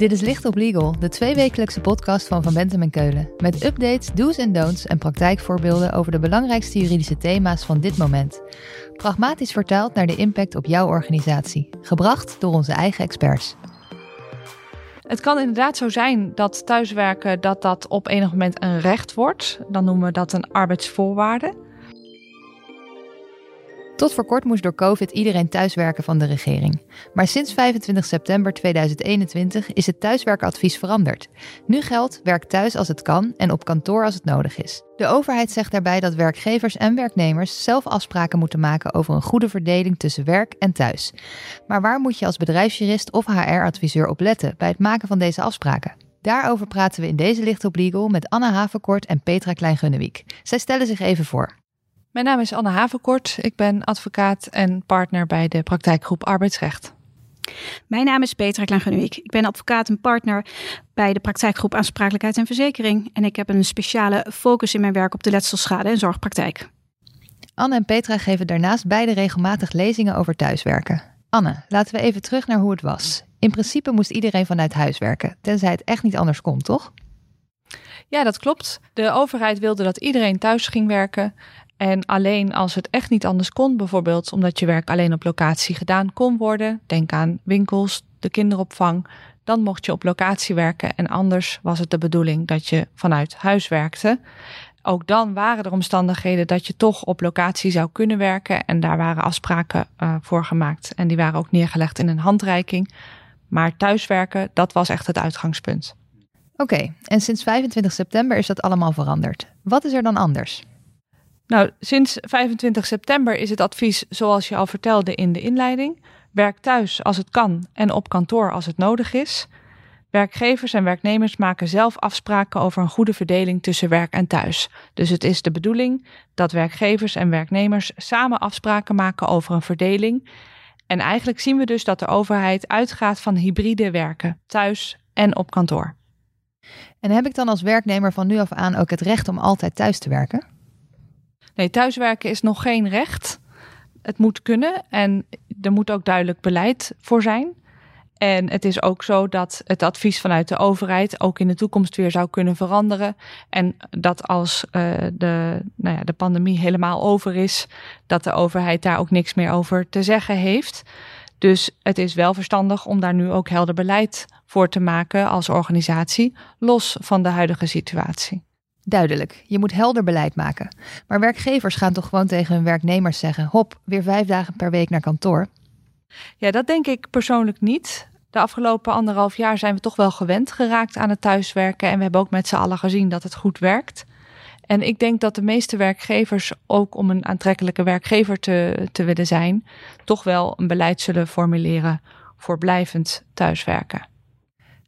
Dit is Licht op Legal, de tweewekelijkse podcast van Van Bentem en Keulen. Met updates, do's en don'ts en praktijkvoorbeelden over de belangrijkste juridische thema's van dit moment. Pragmatisch vertaald naar de impact op jouw organisatie. Gebracht door onze eigen experts. Het kan inderdaad zo zijn dat thuiswerken dat dat op enig moment een recht wordt. Dan noemen we dat een arbeidsvoorwaarde. Tot voor kort moest door COVID iedereen thuiswerken van de regering. Maar sinds 25 september 2021 is het thuiswerkadvies veranderd. Nu geldt werk thuis als het kan en op kantoor als het nodig is. De overheid zegt daarbij dat werkgevers en werknemers zelf afspraken moeten maken over een goede verdeling tussen werk en thuis. Maar waar moet je als bedrijfsjurist of HR-adviseur op letten bij het maken van deze afspraken? Daarover praten we in deze Licht op Legal met Anna Havenkort en Petra Klein-Gunnewiek. Zij stellen zich even voor. Mijn naam is Anne Havenkort. Ik ben advocaat en partner bij de praktijkgroep Arbeidsrecht. Mijn naam is Petra Klein-Gunnewiek. Ik ben advocaat en partner bij de praktijkgroep Aansprakelijkheid en Verzekering. En ik heb een speciale focus in mijn werk op de letselschade en zorgpraktijk. Anne en Petra geven daarnaast beide regelmatig lezingen over thuiswerken. Anne, laten we even terug naar hoe het was. In principe moest iedereen vanuit huis werken, tenzij het echt niet anders kon, toch? Ja, dat klopt. De overheid wilde dat iedereen thuis ging werken. En alleen als het echt niet anders kon, bijvoorbeeld omdat je werk alleen op locatie gedaan kon worden, denk aan winkels, de kinderopvang, dan mocht je op locatie werken en anders was het de bedoeling dat je vanuit huis werkte. Ook dan waren er omstandigheden dat je toch op locatie zou kunnen werken en daar waren afspraken uh, voor gemaakt en die waren ook neergelegd in een handreiking. Maar thuiswerken, dat was echt het uitgangspunt. Oké, en sinds 25 september is dat allemaal veranderd. Wat is er dan anders? Nou, sinds 25 september is het advies, zoals je al vertelde in de inleiding, werk thuis als het kan en op kantoor als het nodig is. Werkgevers en werknemers maken zelf afspraken over een goede verdeling tussen werk en thuis. Dus het is de bedoeling dat werkgevers en werknemers samen afspraken maken over een verdeling. En eigenlijk zien we dus dat de overheid uitgaat van hybride werken, thuis en op kantoor. En heb ik dan als werknemer van nu af aan ook het recht om altijd thuis te werken? Nee, thuiswerken is nog geen recht. Het moet kunnen en er moet ook duidelijk beleid voor zijn. En het is ook zo dat het advies vanuit de overheid ook in de toekomst weer zou kunnen veranderen. En dat als uh, de, nou ja, de pandemie helemaal over is, dat de overheid daar ook niks meer over te zeggen heeft. Dus het is wel verstandig om daar nu ook helder beleid voor te maken als organisatie, los van de huidige situatie. Duidelijk, je moet helder beleid maken. Maar werkgevers gaan toch gewoon tegen hun werknemers zeggen: hop, weer vijf dagen per week naar kantoor? Ja, dat denk ik persoonlijk niet. De afgelopen anderhalf jaar zijn we toch wel gewend geraakt aan het thuiswerken. En we hebben ook met z'n allen gezien dat het goed werkt. En ik denk dat de meeste werkgevers, ook om een aantrekkelijke werkgever te, te willen zijn, toch wel een beleid zullen formuleren voor blijvend thuiswerken.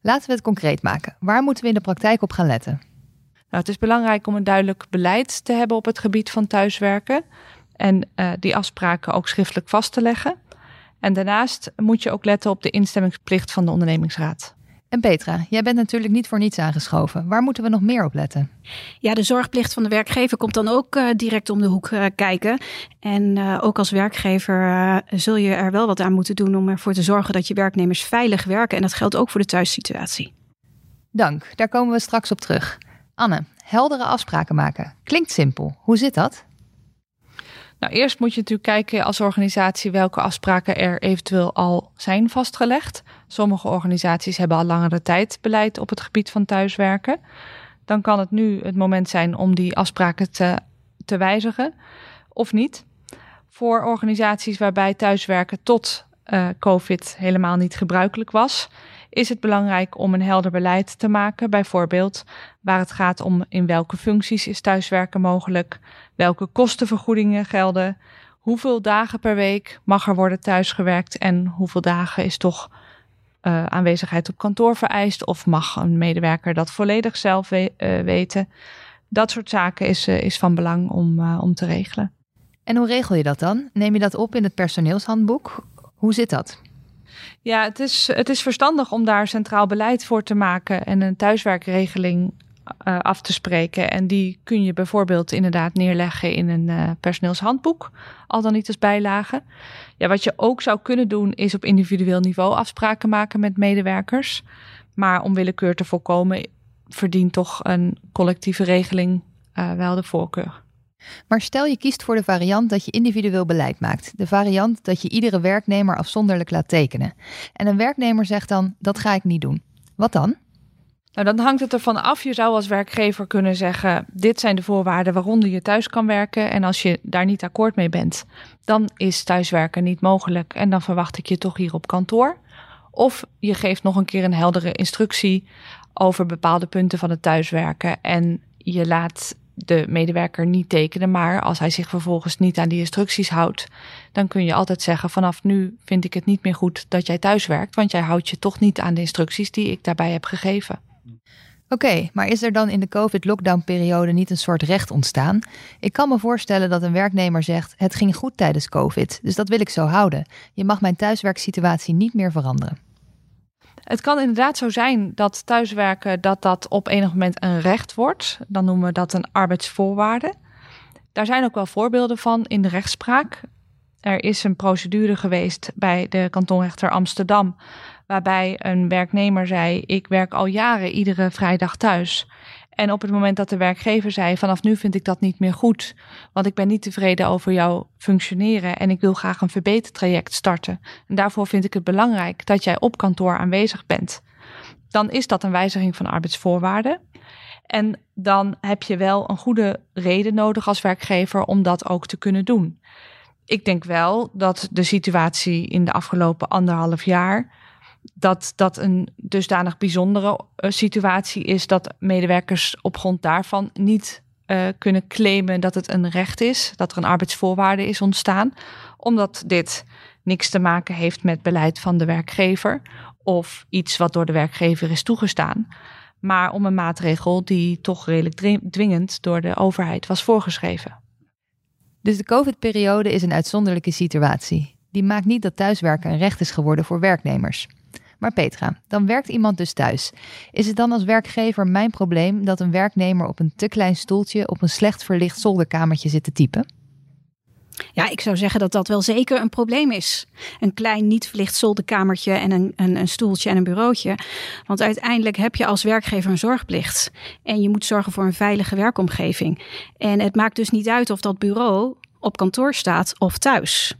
Laten we het concreet maken. Waar moeten we in de praktijk op gaan letten? Nou, het is belangrijk om een duidelijk beleid te hebben op het gebied van thuiswerken en uh, die afspraken ook schriftelijk vast te leggen. En daarnaast moet je ook letten op de instemmingsplicht van de ondernemingsraad. En Petra, jij bent natuurlijk niet voor niets aangeschoven. Waar moeten we nog meer op letten? Ja, de zorgplicht van de werkgever komt dan ook uh, direct om de hoek uh, kijken. En uh, ook als werkgever zul je er wel wat aan moeten doen om ervoor te zorgen dat je werknemers veilig werken. En dat geldt ook voor de thuissituatie. Dank, daar komen we straks op terug. Anne, heldere afspraken maken. Klinkt simpel. Hoe zit dat? Nou, eerst moet je natuurlijk kijken als organisatie welke afspraken er eventueel al zijn vastgelegd. Sommige organisaties hebben al langere tijd beleid op het gebied van thuiswerken. Dan kan het nu het moment zijn om die afspraken te, te wijzigen of niet. Voor organisaties waarbij thuiswerken tot uh, COVID helemaal niet gebruikelijk was, is het belangrijk om een helder beleid te maken. Bijvoorbeeld waar het gaat om in welke functies is thuiswerken mogelijk, welke kostenvergoedingen gelden, hoeveel dagen per week mag er worden thuisgewerkt en hoeveel dagen is toch uh, aanwezigheid op kantoor vereist of mag een medewerker dat volledig zelf we uh, weten. Dat soort zaken is, uh, is van belang om, om te regelen. En hoe regel je dat dan? Neem je dat op in het personeelshandboek? Hoe zit dat? Ja, het is, het is verstandig om daar centraal beleid voor te maken en een thuiswerkregeling uh, af te spreken. En die kun je bijvoorbeeld inderdaad neerleggen in een uh, personeelshandboek, al dan niet als bijlage. Ja, wat je ook zou kunnen doen, is op individueel niveau afspraken maken met medewerkers. Maar om willekeur te voorkomen, verdient toch een collectieve regeling uh, wel de voorkeur. Maar stel je kiest voor de variant dat je individueel beleid maakt. De variant dat je iedere werknemer afzonderlijk laat tekenen. En een werknemer zegt dan: dat ga ik niet doen. Wat dan? Nou, dan hangt het ervan af. Je zou als werkgever kunnen zeggen: dit zijn de voorwaarden waaronder je thuis kan werken. En als je daar niet akkoord mee bent, dan is thuiswerken niet mogelijk. En dan verwacht ik je toch hier op kantoor. Of je geeft nog een keer een heldere instructie over bepaalde punten van het thuiswerken. En je laat de medewerker niet tekenen, maar als hij zich vervolgens niet aan die instructies houdt, dan kun je altijd zeggen: vanaf nu vind ik het niet meer goed dat jij thuis werkt, want jij houdt je toch niet aan de instructies die ik daarbij heb gegeven. Oké, maar is er dan in de COVID-lockdown-periode niet een soort recht ontstaan? Ik kan me voorstellen dat een werknemer zegt: Het ging goed tijdens COVID, dus dat wil ik zo houden. Je mag mijn thuiswerksituatie niet meer veranderen. Het kan inderdaad zo zijn dat thuiswerken dat dat op enig moment een recht wordt. Dan noemen we dat een arbeidsvoorwaarde. Daar zijn ook wel voorbeelden van in de rechtspraak. Er is een procedure geweest bij de kantonrechter Amsterdam waarbij een werknemer zei: Ik werk al jaren iedere vrijdag thuis. En op het moment dat de werkgever zei: Vanaf nu vind ik dat niet meer goed, want ik ben niet tevreden over jouw functioneren en ik wil graag een verbetertraject starten. En daarvoor vind ik het belangrijk dat jij op kantoor aanwezig bent. Dan is dat een wijziging van arbeidsvoorwaarden. En dan heb je wel een goede reden nodig als werkgever om dat ook te kunnen doen. Ik denk wel dat de situatie in de afgelopen anderhalf jaar dat dat een dusdanig bijzondere eh, situatie is dat medewerkers op grond daarvan niet uh, kunnen claimen dat het een recht is, dat er een arbeidsvoorwaarde is ontstaan, omdat dit niks te maken heeft met beleid van de werkgever of iets wat door de werkgever is toegestaan, maar om een maatregel die toch redelijk dwingend door de overheid was voorgeschreven. Dus de COVID-periode is een uitzonderlijke situatie. Die maakt niet dat thuiswerken een recht is geworden voor werknemers. Maar Petra, dan werkt iemand dus thuis. Is het dan als werkgever mijn probleem dat een werknemer op een te klein stoeltje op een slecht verlicht zolderkamertje zit te typen? Ja, ik zou zeggen dat dat wel zeker een probleem is. Een klein, niet verlicht zolderkamertje en een, een, een, stoeltje en een bureautje. Want uiteindelijk heb je als werkgever een zorgplicht. En je moet zorgen voor een veilige werkomgeving. En het maakt dus niet uit of dat bureau op kantoor staat of thuis.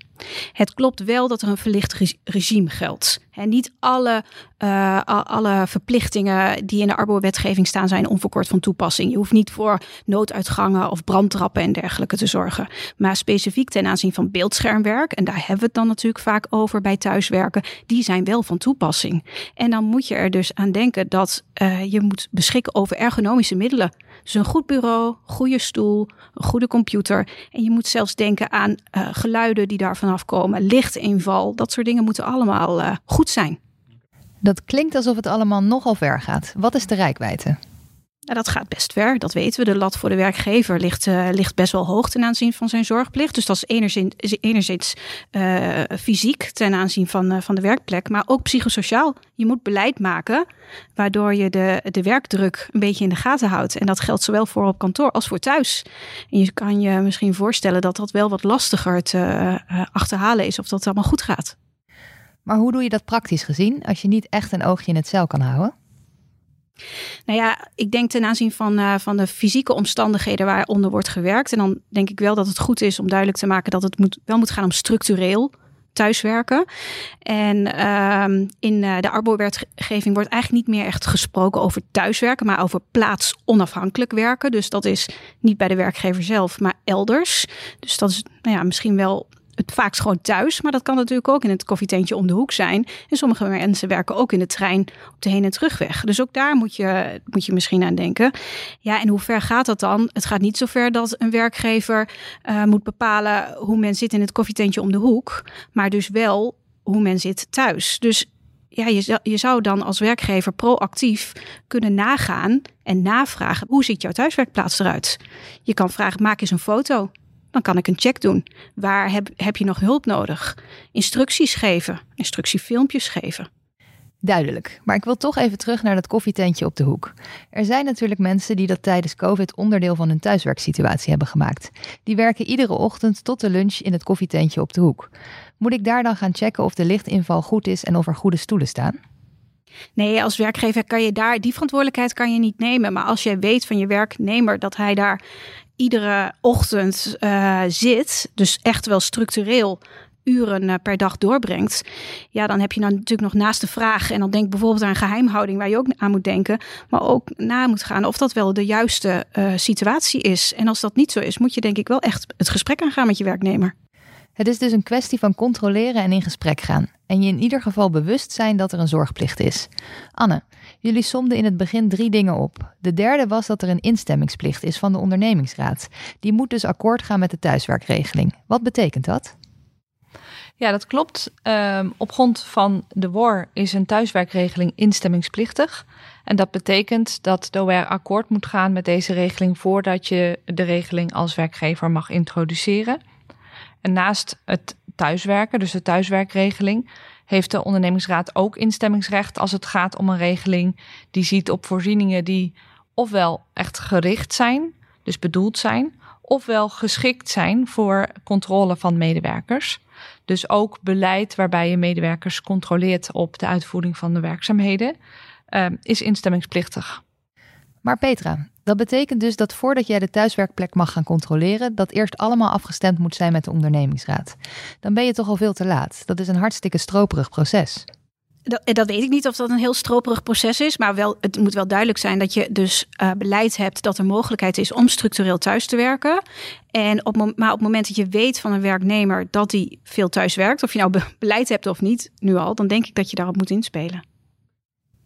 Het klopt wel dat er een verlicht regime geldt. En niet alle, uh, alle verplichtingen die in de arbeidswetgeving staan zijn onverkort van toepassing. Je hoeft niet voor nooduitgangen of brandtrappen en dergelijke te zorgen. Maar specifiek ten aanzien van beeldschermwerk, en daar hebben we het dan natuurlijk vaak over bij thuiswerken, die zijn wel van toepassing. En dan moet je er dus aan denken dat uh, je moet beschikken over ergonomische middelen. Dus een goed bureau, goede stoel, een goede computer. En je moet zelfs denken aan uh, geluiden die daar vanaf komen, lichtinval. Dat soort dingen moeten allemaal uh, goed zijn. Dat klinkt alsof het allemaal nogal ver gaat. Wat is de rijkwijde? Nou, dat gaat best ver, dat weten we. De lat voor de werkgever ligt, uh, ligt best wel hoog ten aanzien van zijn zorgplicht. Dus dat is enerzijds, enerzijds uh, fysiek ten aanzien van, uh, van de werkplek, maar ook psychosociaal. Je moet beleid maken waardoor je de, de werkdruk een beetje in de gaten houdt. En dat geldt zowel voor op kantoor als voor thuis. En je kan je misschien voorstellen dat dat wel wat lastiger te achterhalen is of dat allemaal goed gaat. Maar hoe doe je dat praktisch gezien als je niet echt een oogje in het cel kan houden? Nou ja, ik denk ten aanzien van, uh, van de fysieke omstandigheden waaronder wordt gewerkt. En dan denk ik wel dat het goed is om duidelijk te maken dat het moet, wel moet gaan om structureel thuiswerken. En uh, in uh, de arbeidswetgeving wordt eigenlijk niet meer echt gesproken over thuiswerken, maar over plaatsonafhankelijk werken. Dus dat is niet bij de werkgever zelf, maar elders. Dus dat is nou ja, misschien wel het vaakst gewoon thuis. Maar dat kan natuurlijk ook in het koffietentje om de hoek zijn. En sommige mensen werken ook in de trein op de heen- en terugweg. Dus ook daar moet je, moet je misschien aan denken. Ja, en hoe ver gaat dat dan? Het gaat niet zo ver dat een werkgever uh, moet bepalen hoe men zit in het koffietentje om de hoek. Maar dus wel hoe men zit thuis. Dus ja, je, je zou dan als werkgever proactief kunnen nagaan en navragen: hoe ziet jouw thuiswerkplaats eruit? Je kan vragen: maak eens een foto dan kan ik een check doen. Waar heb, heb je nog hulp nodig? Instructies geven, instructiefilmpjes geven. Duidelijk, maar ik wil toch even terug naar dat koffietentje op de hoek. Er zijn natuurlijk mensen die dat tijdens COVID onderdeel van hun thuiswerksituatie hebben gemaakt. Die werken iedere ochtend tot de lunch in het koffietentje op de hoek. Moet ik daar dan gaan checken of de lichtinval goed is en of er goede stoelen staan? Nee, als werkgever kan je daar die verantwoordelijkheid kan je niet nemen. Maar als jij weet van je werknemer dat hij daar iedere ochtend uh, zit, dus echt wel structureel uren uh, per dag doorbrengt, ja, dan heb je dan natuurlijk nog naast de vraag. En dan denk bijvoorbeeld aan geheimhouding, waar je ook aan moet denken, maar ook na moet gaan of dat wel de juiste uh, situatie is. En als dat niet zo is, moet je denk ik wel echt het gesprek aangaan met je werknemer. Het is dus een kwestie van controleren en in gesprek gaan. En je in ieder geval bewust zijn dat er een zorgplicht is. Anne, jullie somden in het begin drie dingen op. De derde was dat er een instemmingsplicht is van de ondernemingsraad. Die moet dus akkoord gaan met de thuiswerkregeling. Wat betekent dat? Ja, dat klopt. Um, op grond van de WOR is een thuiswerkregeling instemmingsplichtig. En dat betekent dat de OR akkoord moet gaan met deze regeling voordat je de regeling als werkgever mag introduceren. En naast het thuiswerken, dus de thuiswerkregeling, heeft de ondernemingsraad ook instemmingsrecht als het gaat om een regeling die ziet op voorzieningen die ofwel echt gericht zijn, dus bedoeld zijn, ofwel geschikt zijn voor controle van medewerkers. Dus ook beleid waarbij je medewerkers controleert op de uitvoering van de werkzaamheden, uh, is instemmingsplichtig. Maar Petra, dat betekent dus dat voordat jij de thuiswerkplek mag gaan controleren, dat eerst allemaal afgestemd moet zijn met de ondernemingsraad. Dan ben je toch al veel te laat. Dat is een hartstikke stroperig proces. Dat, dat, weet ik niet of dat een heel stroperig proces is. Maar wel, het moet wel duidelijk zijn dat je dus uh, beleid hebt dat er mogelijkheid is om structureel thuis te werken. En op, maar op het moment dat je weet van een werknemer dat hij veel thuis werkt, of je nou beleid hebt of niet, nu al, dan denk ik dat je daarop moet inspelen.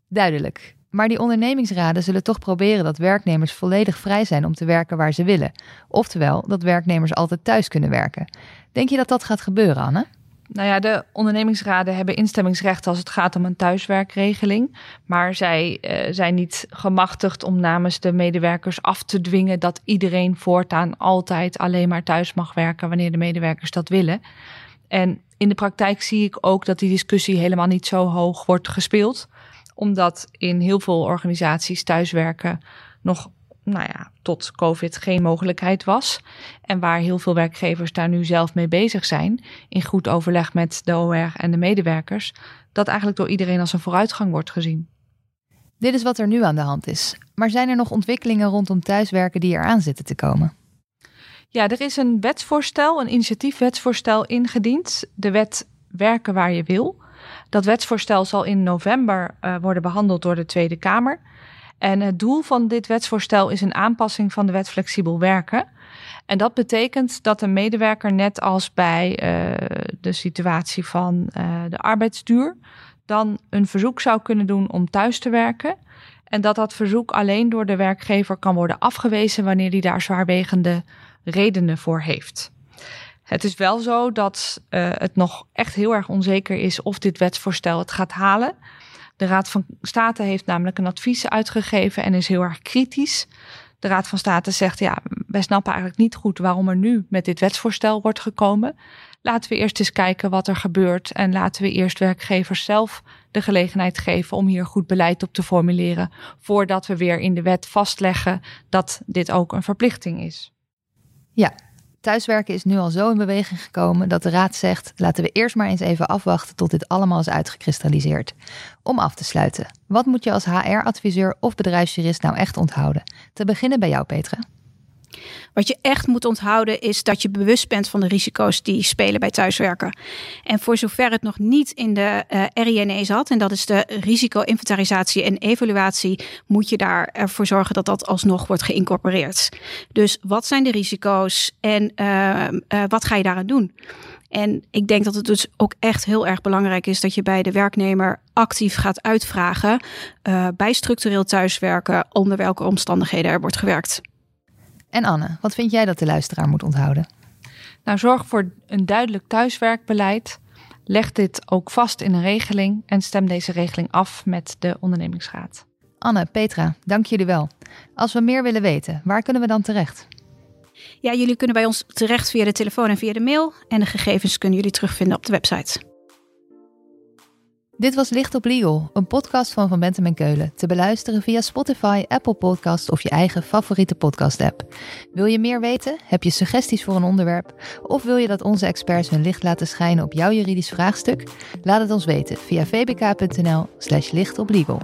Duidelijk. Maar die ondernemingsraden zullen toch proberen dat werknemers volledig vrij zijn om te werken waar ze willen. Oftewel, dat werknemers altijd thuis kunnen werken. Denk je dat dat gaat gebeuren, Anne? Nou ja, de ondernemingsraden hebben instemmingsrecht als het gaat om een thuiswerkregeling. Maar zij uh, zijn niet gemachtigd om namens de medewerkers af te dwingen dat iedereen voortaan altijd alleen maar thuis mag werken wanneer de medewerkers dat willen. En in de praktijk zie ik ook dat die discussie helemaal niet zo hoog wordt gespeeld omdat in heel veel organisaties thuiswerken nog nou ja, tot COVID geen mogelijkheid was. En waar heel veel werkgevers daar nu zelf mee bezig zijn, in goed overleg met de OR en de medewerkers, dat eigenlijk door iedereen als een vooruitgang wordt gezien. Dit is wat er nu aan de hand is. Maar zijn er nog ontwikkelingen rondom thuiswerken die eraan zitten te komen? Ja, er is een wetsvoorstel, een initiatiefwetsvoorstel ingediend. De wet Werken waar je wil. Dat wetsvoorstel zal in november uh, worden behandeld door de Tweede Kamer. En het doel van dit wetsvoorstel is een aanpassing van de wet flexibel werken. En dat betekent dat een medewerker, net als bij uh, de situatie van uh, de arbeidsduur, dan een verzoek zou kunnen doen om thuis te werken. En dat dat verzoek alleen door de werkgever kan worden afgewezen wanneer hij daar zwaarwegende redenen voor heeft. Het is wel zo dat uh, het nog echt heel erg onzeker is of dit wetsvoorstel het gaat halen. De Raad van State heeft namelijk een advies uitgegeven en is heel erg kritisch. De Raad van State zegt: ja, wij snappen eigenlijk niet goed waarom er nu met dit wetsvoorstel wordt gekomen. Laten we eerst eens kijken wat er gebeurt en laten we eerst werkgevers zelf de gelegenheid geven om hier goed beleid op te formuleren, voordat we weer in de wet vastleggen dat dit ook een verplichting is. Ja, Thuiswerken is nu al zo in beweging gekomen dat de Raad zegt: laten we eerst maar eens even afwachten tot dit allemaal is uitgekristalliseerd. Om af te sluiten, wat moet je als HR-adviseur of bedrijfsjurist nou echt onthouden? Te beginnen bij jou, Petra. Wat je echt moet onthouden is dat je bewust bent van de risico's die spelen bij thuiswerken. En voor zover het nog niet in de uh, eh, RINE zat, en dat is de risico-inventarisatie en evaluatie, moet je daar ervoor zorgen dat dat alsnog wordt geïncorporeerd. Dus wat zijn de risico's en uh, uh, wat ga je daaraan doen? En ik denk dat het dus ook echt heel erg belangrijk is dat je bij de werknemer actief gaat uitvragen uh, bij structureel thuiswerken onder welke omstandigheden er wordt gewerkt. En Anne, wat vind jij dat de luisteraar moet onthouden? Nou, zorg voor een duidelijk thuiswerkbeleid. Leg dit ook vast in een regeling en stem deze regeling af met de ondernemingsraad. Anne, Petra, dank jullie wel. Als we meer willen weten, waar kunnen we dan terecht? Ja, jullie kunnen bij ons terecht via de telefoon en via de mail. En de gegevens kunnen jullie terugvinden op de website. Dit was Licht op Legal, een podcast van Van Bentem en Keulen. Te beluisteren via Spotify, Apple Podcast of je eigen favoriete podcast-app. Wil je meer weten? Heb je suggesties voor een onderwerp? Of wil je dat onze experts hun licht laten schijnen op jouw juridisch vraagstuk? Laat het ons weten via vbk.nl/slash lichtoplegal.